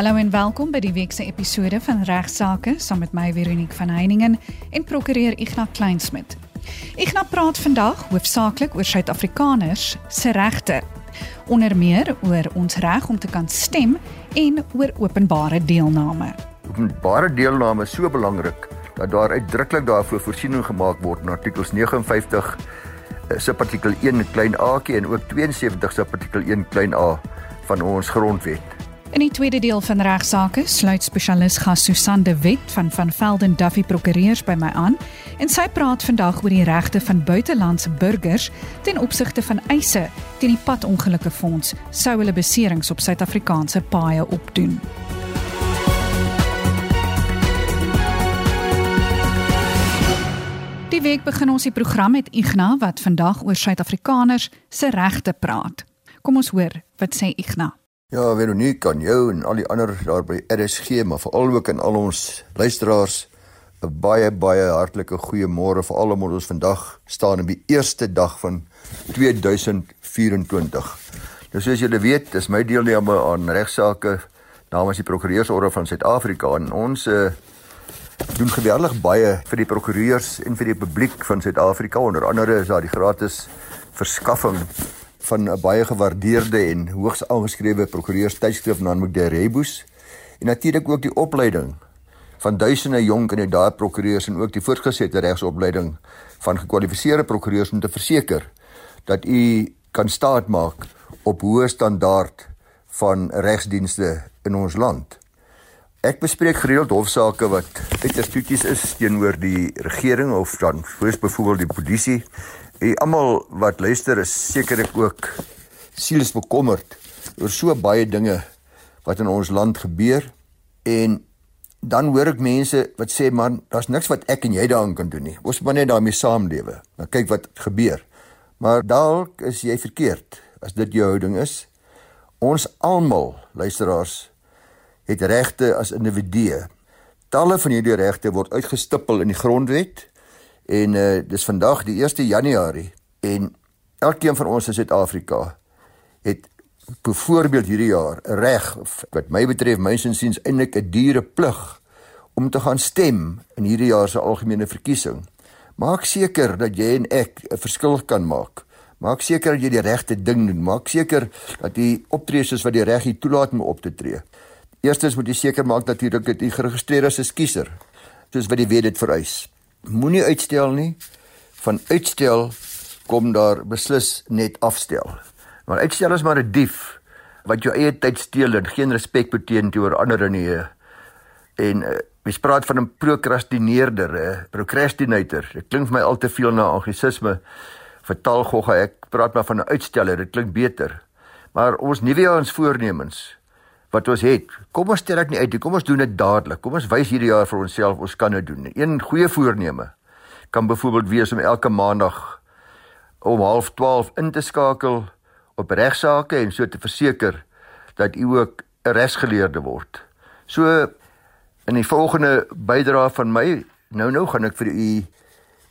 Hallo en welkom by die week se episode van Regsake saam met my Veronique van Heiningen en prokureur Ignas Kleinsmid. Ignas praat vandag hoofsaaklik oor Suid-Afrikaners se regte. Onder meer oor ons reg om te kan stem en oor openbare deelname. Openbare deelname is so belangrik dat daar uitdruklik daarvoor voorsiening gemaak word in artikels 59 eh, subartikel 1 klein a en ook 72 subartikel 1 klein a van ons grondwet. In die tweede deel van regsaake sluit spesialis gas Susan de Wet van van Velden Duffy Prokureurs by my aan en sy praat vandag oor die regte van buitelandse burgers ten opsigte van eise teen die padongelukke fonds sou hulle beserings op Suid-Afrikaanse paaie opdoen. Die week begin ons die program met Ignas wat vandag oor Suid-Afrikaners se regte praat. Kom ons hoor wat sê Ignas. Ja, Veronique, aan jou en al die ander daar by RSG, maar veral ook aan al ons luisteraars 'n baie baie hartlike goeiemôre vir almal wat ons vandag staan op die eerste dag van 2024. Nou soos julle weet, is my deelname aan regsaake namens die Prokureursorde van Suid-Afrika en ons uh, doen geweldig baie vir die prokureurs en vir die publiek van Suid-Afrika. Onder andere is daar die gratis verskaffing van 'n baie gewaardeerde en hoogs aangeskrewe prokureurstydskrif naamlik die Rebus en natuurlik ook die opleiding van duisende jong kandidaat prokureurs en ook die voortgesette regsopleiding van gekwalifiseerde prokureurs om te verseker dat u kan staatmaak op hoë standaard van regsdienste in ons land. Ek bespreek gereeld hofsaake wat uiters toeties is teenoor die regering of dan soos byvoorbeeld die polisie Hey, almal wat luister is sekerlik ook sielsbekommerd oor so baie dinge wat in ons land gebeur en dan hoor ek mense wat sê man, daar's niks wat ek en jy daaraan kan doen nie. Ons moet net daarmee saamlewe. Nou kyk wat gebeur. Maar dalk is jy verkeerd as dit jou houding is. Ons almal, luisteraars, het regte as individue. Talle van hierdie regte word uitgestipel in die grondwet En uh dis vandag die 1 Januarie en elkeen van ons in Suid-Afrika het byvoorbeeld hierdie jaar reg wat my betref mensensiens eintlik 'n diere plig om te gaan stem in hierdie jaar se algemene verkiesing. Maak seker dat jy en ek 'n verskil kan maak. Maak seker dat jy die regte ding doen. Maak seker dat jy optree soos wat die reg jou toelaat om op te tree. Eerstens moet jy seker maak natuurlik dat jy geregistreer is as kiezer, soos wat die wet dit vereis moenie uitstel nie. Van uitstel kom daar beslis net afstel. Maar uitstel is maar 'n dief wat jou eie tyd steel en geen respek betoon teenoor ander nie. En uh, mens praat van 'n prokrastineerder, 'n procrastinator. Dit klink vir my al te veel na anglisisme vertaal gogga. Ek praat maar van 'n uitsteller. Dit klink beter. Maar ons nuwejaars voornemens wat ons het. Kom ons stel dit nie uit nie. Kom ons doen dit dadelik. Kom ons wys hierdie jaar vir onsself ons kan dit doen. Een goeie voorneme kan byvoorbeeld wees om elke maandag om 12:30 in te skakel op regsaake en so te verseker dat u ook 'n regsgeleerde word. So in die volgende bydrae van my nou nou gaan ek vir u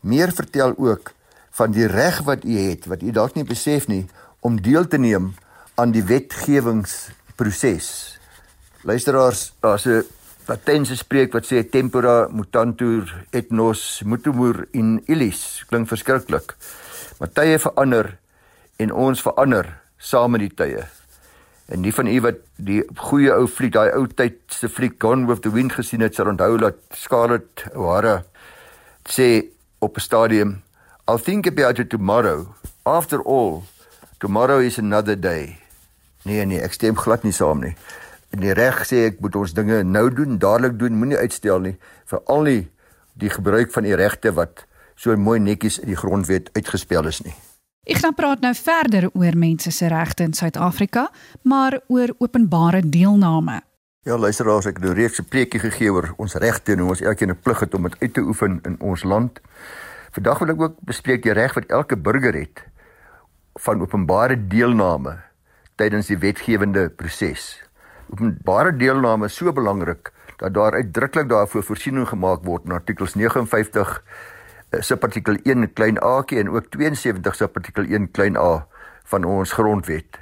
meer vertel ook van die reg wat u het wat u dalk nie besef nie om deel te neem aan die wetgewings proses. Luisteraars, daar's 'n Latynse spreek wat sê tempora mutantur et nos mutumur in illis. Klink verskriklik. Maar tye verander en ons verander saam met die tye. En nie van u wat die goeie ou fliek, daai ou tyd se fliek Gone with the Wind gesien het, sal onthou dat Scarlett O'Hara sê op 'n stadium, I'll think about it tomorrow. After all, tomorrow is another day. Nee nee, ek stem glad nie saam nie. In die reg sê ek moet ons dinge nou doen, dadelik doen, moenie uitstel nie, veral nie die gebruik van die regte wat so mooi netjies in die grondwet uitgespel is nie. Ek gaan praat nou verder oor mense se regte in Suid-Afrika, maar oor openbare deelname. Ja, luisteraars, ek het nou reeds 'n preekie gegee oor ons regte en hoe ons elkeen 'n plig het om dit uit te oefen in ons land. Vandag wil ek ook bespreek die reg wat elke burger het van openbare deelname tydens die wetgewende proses. Openbare deelname is so belangrik dat daar uitdruklik daarvoor voorsiening gemaak word in artikels 59 eh, subartikel 1 klein a en ook 72 subartikel 1 klein a van ons grondwet.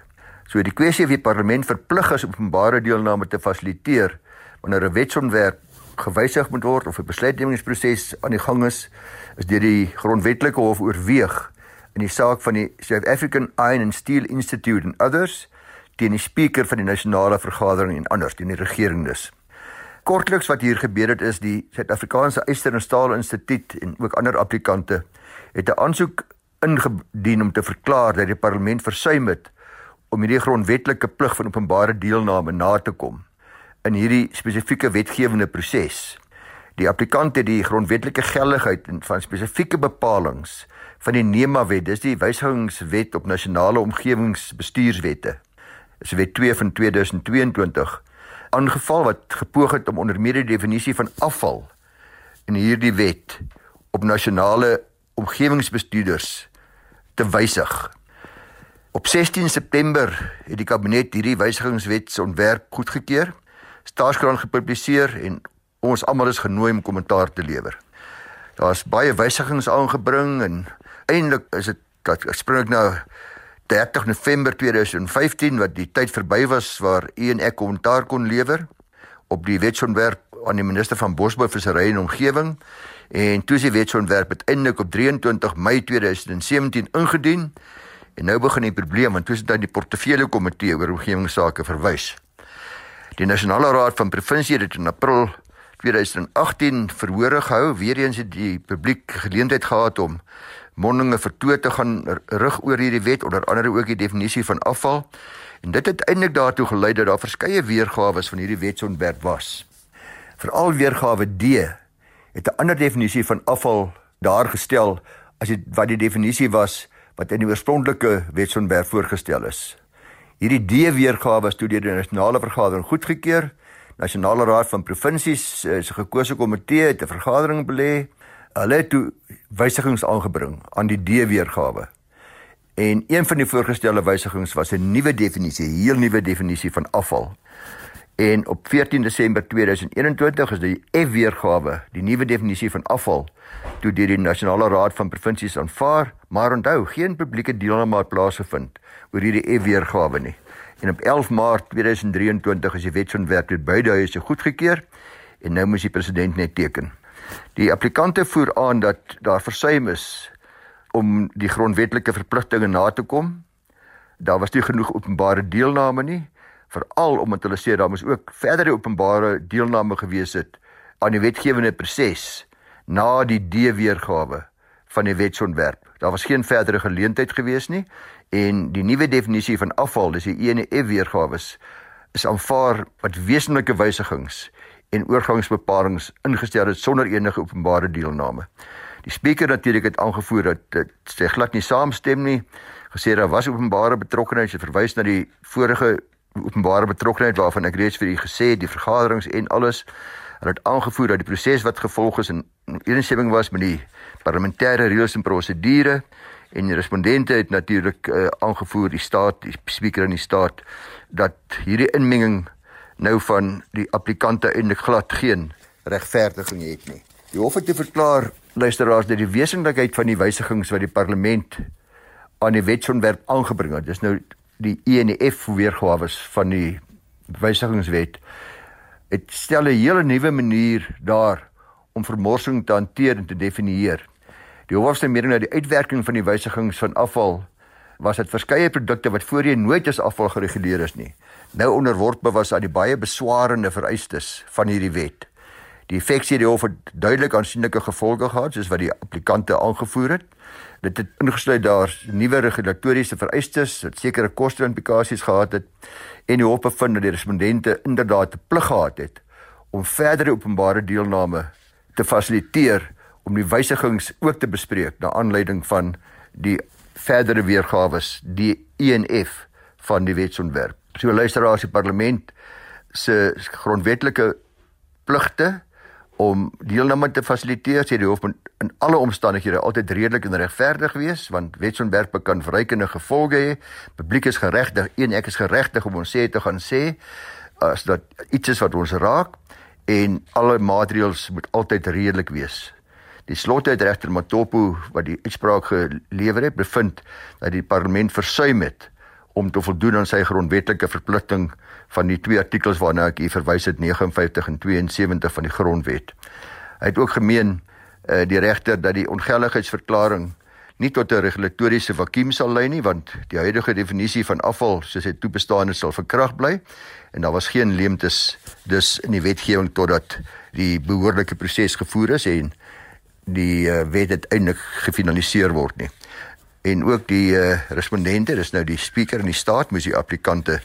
So die kwessie of die parlement verplig is openbare deelname te fasiliteer wanneer 'n wetsontwerp gewysig moet word of 'n besluitnemingsproses aan die gang is, is deur die grondwetlike hof oorweeg in die saak van die South African Iron and Steel Institute and others teen die spreker van die nasionale vergadering en anders teen die regering dus. Kortliks wat hier gebeur het is die Suid-Afrikaanse Yster en Staal Instituut en ook ander applikante het 'n aansoek ingedien om te verklaar dat die parlement versuim het om hierdie grondwetlike plig van openbare deelname na te kom in hierdie spesifieke wetgewende proses. Die applikant het die grondwetlike geldigheid van spesifieke bepalinge van die NEMA-wet, dis die wysigingswet op nasionale omgewingsbestuurswette. Dis wet 2 van 2022 aangeval wat gepoog het om onder meer die definisie van afval in hierdie wet op nasionale omgewingsbestuurders te wysig. Op 16 September het die kabinet hierdie wysigingswet se ontwerp goedgekeur, staatskoerant gepubliseer en ons almal is genooi om kommentaar te lewer. Daar's baie wysigings aangebring en eintlik is dit dat spring ek nou 30 November 2015 wat die tyd verby was waar u en ek kommentaar kon lewer op die wetsontwerp aan die minister van Bosbou, Visserry en Omgewing. En toe is die wetsontwerp uiteindelik op 23 Mei 2017 ingedien. En nou begin die probleem want toe is dit aan die portefeulje komitee oor omgewingsake verwys. Die Nasionale Raad van Provinsie het in April 2018 verhore gehou, weer eens het die publiek geleentheid gehad om mondinge vertoe te gaan rig oor hierdie wet onder andere ook die definisie van afval en dit het eintlik daartoe gelei dat daar verskeie weergawe van hierdie wetsontwerp was. Veral weergawe D het 'n ander definisie van afval daar gestel as dit wat die definisie was wat in die oorspronklike wetsontwerp voorgestel is. Hierdie D weergawe is toe deur die nasionale vergadering goedgekeur. Nasionale Raad van Provinsies eh, se gekose komitee het 'n vergadering belê hulle het toe wysigings aangebring aan die D-weergawe. En een van die voorgestelde wysigings was 'n nuwe definisie, 'n heel nuwe definisie van afval. En op 14 Desember 2021 is die F-weergawe, die nuwe definisie van afval, toe deur die Nasionale Raad van Provinsies aanvaar, maar onthou, geen publieke deelname het plaasgevind oor hierdie F-weergawe nie. En op 11 Maart 2023 is die wetsontwerp deur beide huise goedgekeur en nou moet die president net teken. Die applikante voer aan dat daar versuim is om die grondwetlike verpligtinge na te kom. Daar was nie genoeg openbare deelname nie, veral omdat hulle sê daar moes ook verdere openbare deelname gewees het aan die wetgewende proses na die D-weergawe van die wetsontwerp. Daar was geen verdere geleentheid gewees nie en die nuwe definisie van afval, dis die ENF weergawe is aanvaar wat wesenlike wysigings en oorgangsbepalings ingestel het sonder enige openbare deelname. Die spreker natuurlik het aangevoer dat dit sê glad nie saamstem nie. Gesê daar was openbare betrokkeheid, hy verwys na die vorige openbare betrokkeheid waarvan ek reeds vir u gesê het, die vergaderings en alles. Hulle het aangevoer dat die proses wat gevolg is in ooreenstemming was met die parlementêre reëls en prosedure en die respondente het natuurlik uh, aangevoer die staat, die spreker in die staat dat hierdie inmenging nou van die applikante eintlik glad geen regverdiging het nie. Die hof het te verklaar luisteraars dat die wesenlikheid van die wysigings wat die parlement aan die wetsontwerp aangebring het, dis nou die ENF weergawe van die wysigingswet dit stel 'n hele nuwe manier daar om vermorsing te hanteer en te definieer. Die hoofste mening dat die uitwerking van die wysigings van afval was dit verskeie produkte wat voorheen nooit as afval gereguleer is nie nou onderworpe was aan die baie beswarende vereistes van hierdie wet. Die effek sê die hof het duidelik aansienlike gevolge gehad soos wat die applikante aangevoer het. Dit het ingesluit daar nuwe regulatoriese vereistes wat sekere koste-implikasies gehad het en die hof bevind dat die respondente inderdaad 'n plig gehad het om verdere openbare deelname te fasiliteer om die wysigings ook te bespreek na aanleiding van die verdere weergawe die ENF van die wetsontwerp. So luisteraars die parlement se grondwetlike pligte om deelname te fasiliteer sê die hof moet in alle omstandighede altyd redelik en regverdig wees want wetsontwerpe kan verrykende gevolge hê. Publiek is geregtig een ek is geregtig om ons sê te gaan sê as dat iets is wat ons raak en alle maatreëls moet altyd redelik wees die slotuitregter Matopo wat die uitspraak gelewer het bevind dat die parlement versuim het om te voldoen aan sy grondwetlike verpligting van die twee artikels waarna ek hier verwys het 59 en 72 van die grondwet. Hy het ook gemeen uh, die regter dat die ongeldigheidsverklaring nie tot 'n regulatoriese vakuum sal lei nie want die huidige definisie van afval soos dit toebestaan is sal verkrag bly en daar was geen leemtes dus in die wetgewing totdat die behoorlike proses gevoer is en die uh, wet uiteindelik gefinaliseer word nie. En ook die uh, respondente, dis nou die spreker in die staat moes die applikante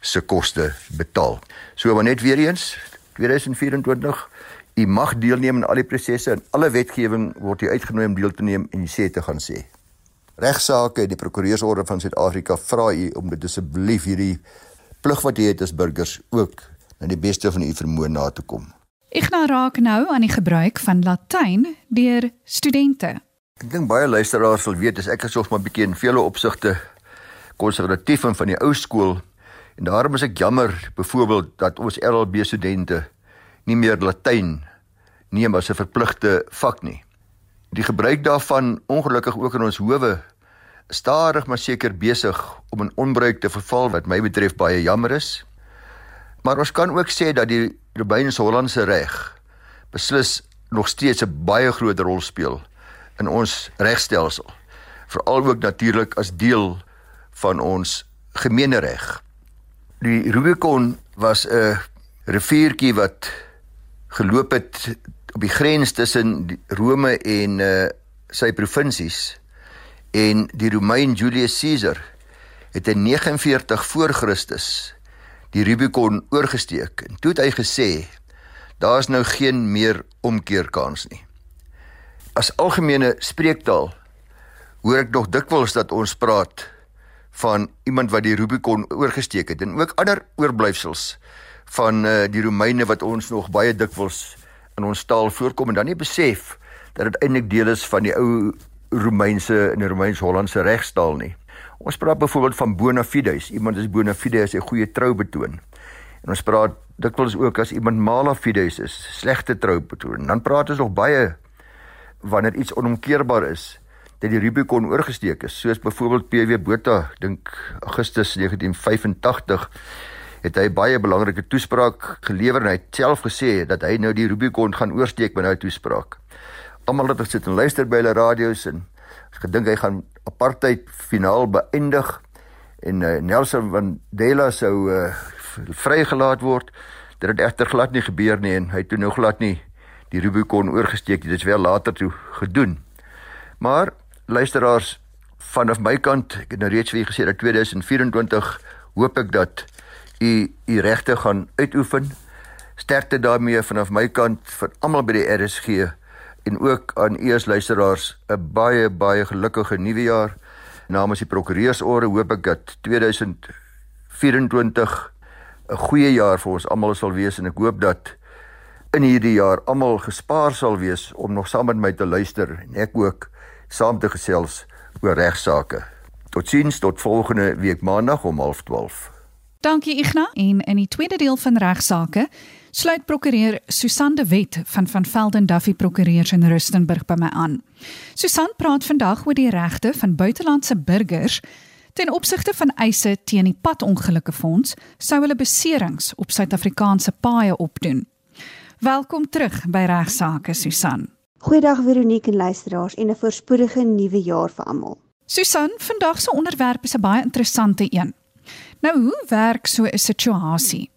se koste betaal. So maar net weer eens 2024 U mag deelneem aan al die prosesse en alle wetgewing word u uitgenooi om deel te neem en u sê te gaan sê. Regsaake, die prokureursorde van Suid-Afrika vra u om dit asseblief hierdie plig wat u het as burgers ook na die beste van u vermoë na te kom. Ek nou raak nou aan die gebruik van Latyn deur studente. Ek dink baie luisteraars sal weet as ek asof maar bietjie in vele opsigte konservatief en van die ou skool en daarom is ek jammer byvoorbeeld dat ons RLB studente nie meer Latyn neem as 'n verpligte vak nie. Die gebruik daarvan ongelukkig ook in ons howe stadig maar seker besig om in onbruik te verval wat my betref baie jammer is. Maar ons kan ook sê dat die Romeins-Hollandse reg beslis nog steeds 'n baie groot rol speel in ons regstelsel. Veral ook natuurlik as deel van ons gemeenereg. Die Rubicon was 'n riviertjie wat geloop het op die grens tussen Rome en uh, sy provinsies en die Romein Julius Caesar het in 49 voor Christus die Rubicon oorgesteek en toe het hy gesê daar's nou geen meer omkeerkans nie. As algemene spreektaal hoor ek nog dikwels dat ons praat van iemand wat die Rubicon oorgesteek het en ook ander oorblyfsels van uh, die Romeine wat ons nog baie dikwels in ons taal voorkom en dan nie besef dat dit eintlik deel is van die ou Romeinse en Romeins-Hollandse regstaal nie. Ons praat byvoorbeeld van bona fides. Iemand is bona fide as hy goeie trou betoon. En ons praat dikwels ook as iemand mala fides is, slegte trou betoon. Dan praat ons nog baie wanneer iets onomkeerbaar is dat die Rubicon oorgesteek is, soos byvoorbeeld PW Botha, dink Augustus 1985 het hy baie belangrike toespraak gelewer en hy het self gesê dat hy nou die Rubicon gaan oorsteek met nou toespraak. Almal het gesit en luister by hulle radio's en gedink hy gaan apartheid finaal beëindig en uh, Nelson Mandela sou uh, vrygelaat word. Dit het egter glad nie gebeur nie en hy het toe nog glad nie die Rubicon oorgesteek nie. Dit is wel later toe gedoen. Maar luisteraars vanaf my kant, ek het nou reeds vir julle gesê dat 2024 hoop ek dat u u regte gaan uitoefen. Sterkte daarmee vanaf my kant vir almal by die RSG en ook aan u as luisteraars 'n baie baie gelukkige nuwe jaar. Namens die prokureursorde hoop ek dat 2024 'n goeie jaar vir ons almal sal wees en ek hoop dat in hierdie jaar almal gespaar sal wees om nog saam met my te luister en ek ook saam te gesels oor regsaake. Totsiens tot volgende week maandag om 11:30. Dankie Igna en in die tweede deel van regsaake sluit prokureur Susan de Wet van van Velden Duffy Prokureurs in Rustenburg by my aan. Susan praat vandag oor die regte van buitelandse burgers ten opsigte van eise teen die padongelukke fonds sou hulle beserings op Suid-Afrikaanse paaie opdoen. Welkom terug by regsaake Susan. Goeiedag Veronique en luisteraars en 'n voorspoedige nuwe jaar vir almal. Susan, vandag se onderwerp is 'n baie interessante een. Nou hoe werk so 'n situasie?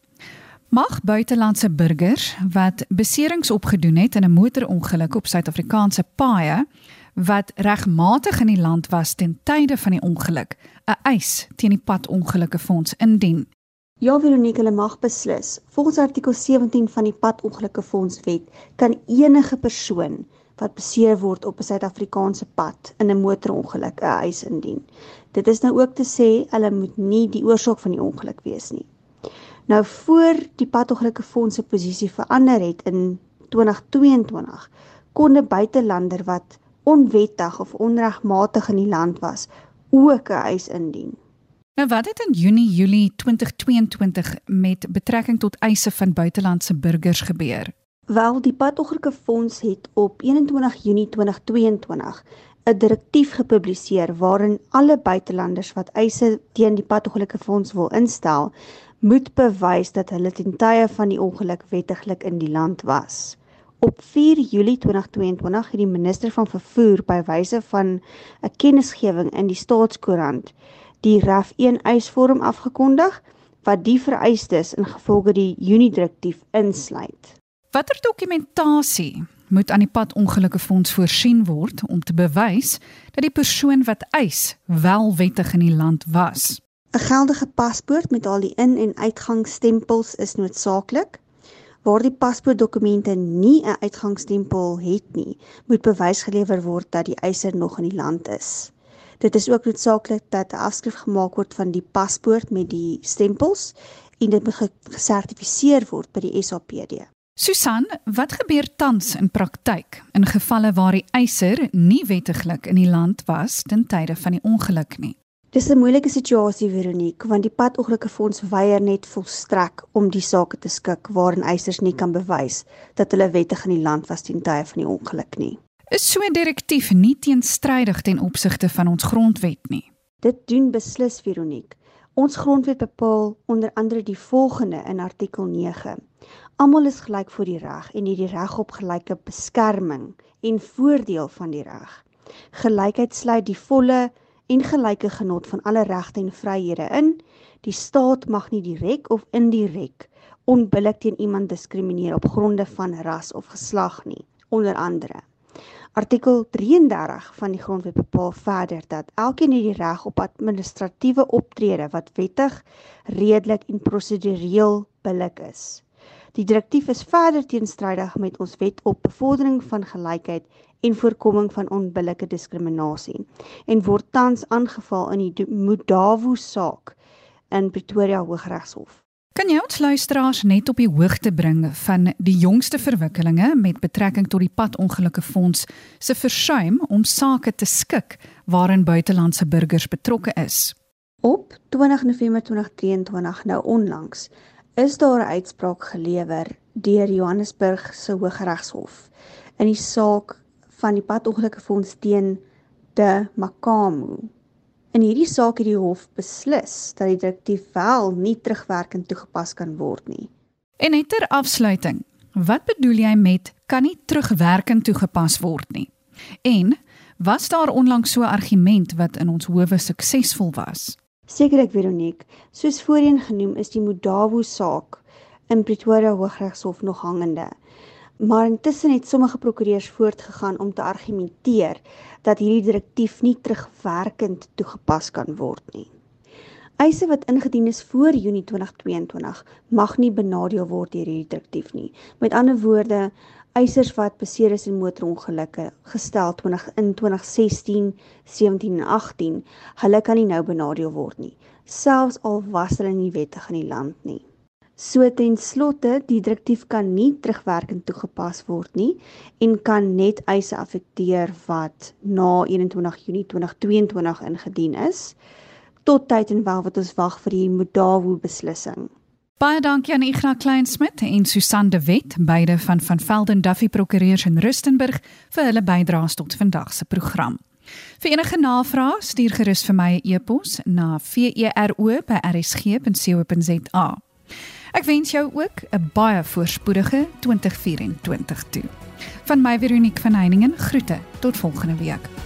Mag buitelandse burgers wat beserings opgedoen het in 'n motorongeluk op Suid-Afrikaanse paaie wat regmatig in die land was ten tye van die ongeluk, 'n eis teen die padongelukke fonds indien? Ja, Veronique, hulle mag beslis. Volgens artikel 17 van die padongelukke fonds wet kan enige persoon wat beseer word op 'n Suid-Afrikaanse pad in 'n motorongeluk 'n eis indien. Dit is nou ook te sê hulle moet nie die oorsaak van die ongeluk wees nie. Nou voor die padongelukke fonds se posisie verander het in 2022 kon 'n buitelander wat onwettig of onregmatig in die land was ook 'n eis indien. Nou wat het in Junie Julie 2022 met betrekking tot eise van buitelandse burgers gebeur? Wel, die padongelukke fonds het op 21 Junie 2022 'n direktief gepubliseer waarin alle buitelanders wat eise teen die padongelukke fonds wil instel, moet bewys dat hulle ten tye van die ongeluk wettiglik in die land was. Op 4 Julie 2022 het die minister van vervoer by wyse van 'n kennisgewing in die staatskoerant die RAF 1 eisvorm afgekondig wat die vereistes ingevolge die Junie direktief insluit. Watter dokumentasie moet aan die padongelukke fonds voorsien word om te bewys dat die persoon wat eis wel wettig in die land was? 'n Geldige paspoort met al die in- en uitgangsstempels is noodsaaklik. Waar die paspoortdokumente nie 'n uitgangsstempel het nie, moet bewys gelewer word dat die eiser nog in die land is. Dit is ook noodsaaklik dat 'n afskrif gemaak word van die paspoort met die stempels en dit moet gesertifiseer word by die SAPD. Susan, wat gebeur tans in praktyk in gevalle waar die eiser nie wettiglik in die land was ten tye van die ongeluk nie? Dis 'n moeilike situasie Veronique, want die padongelukke fonds weier net volstrek om die saak te skik waarin eisers nie kan bewys dat hulle wettig in die land was ten tye van die ongeluk nie. Is so 'n direktief nie teenstrydig ten opsigte van ons grondwet nie? Dit doen beslis Veronique. Ons grondwet bepaal onder andere die volgende in artikel 9. Almal is gelyk voor die reg en het die reg op gelyke beskerming en voordeel van die reg. Gelykheid sluit die volle en gelyke genot van alle regte en vryhede in. Die staat mag nie direk of indirek onbillik teen iemand diskrimineer op gronde van ras of geslag nie, onder andere. Artikel 33 van die Grondwet bepaal verder dat elkeen het die reg op administratiewe optrede wat wettig, redelik en prosedureel billik is. Die direktief is verder teenstrydig met ons wet op bevordering van gelykheid en voorkoming van onbillike diskriminasie en word tans aangeval in die Mudawu saak in Pretoria Hooggeregshof. Kan jy ons luisteraars net op die hoogte bring van die jongste verwikkelinge met betrekking tot die padongelukke fonds se versuim om sake te skik waarin buitelandse burgers betrokke is? Op 20 November 2023 nou onlangs is daar 'n uitspraak gelewer deur Johannesburg se Hooggeregshof in die saak van die padongelukke fonds teen de Makamu. In hierdie saak het die hof beslis dat die direktief wel nie terugwerkend toegepas kan word nie. En net ter afsluiting, wat bedoel jy met kan nie terugwerkend toegepas word nie? En was daar onlangs so 'n argument wat in ons howe suksesvol was? Sekerlik Veronique, soos voorheen genoem is die Mudawu saak in Pretoria Hooggeregshof nog hangende maar intussen het sommige prokureurs voortgegaan om te argumenteer dat hierdie direktief nie terugwerkend toegepas kan word nie. Eise wat ingedien is voor Junie 2022 mag nie benadeel word deur hierdie direktief nie. Met ander woorde, eisers wat beseer is in motorongelukke gestel 20 in 2016, 17 en 18, hulle kan nie nou benadeel word nie, selfs al was hulle nie wettig in die land nie. So ten slotte, die direktief kan nie terugwerkend toegepas word nie en kan net eise affekteer wat na 21 Junie 2022 ingedien is tot tyd en wel wat ons wag vir die Mudawu beslissing. Baie dankie aan Ignas Kleinsmid en Susan de Wet, beide van van Velden Duffy Prokureurs in Rustenburg vir hulle bydraes tot vandag se program. Vir enige navrae stuur gerus vir my 'n e e-pos na vero@rsg.co.za. Ek wens jou ook 'n baie voorspoedige 2024 toe. Van my Veronique van Heiningen groete tot volgende week.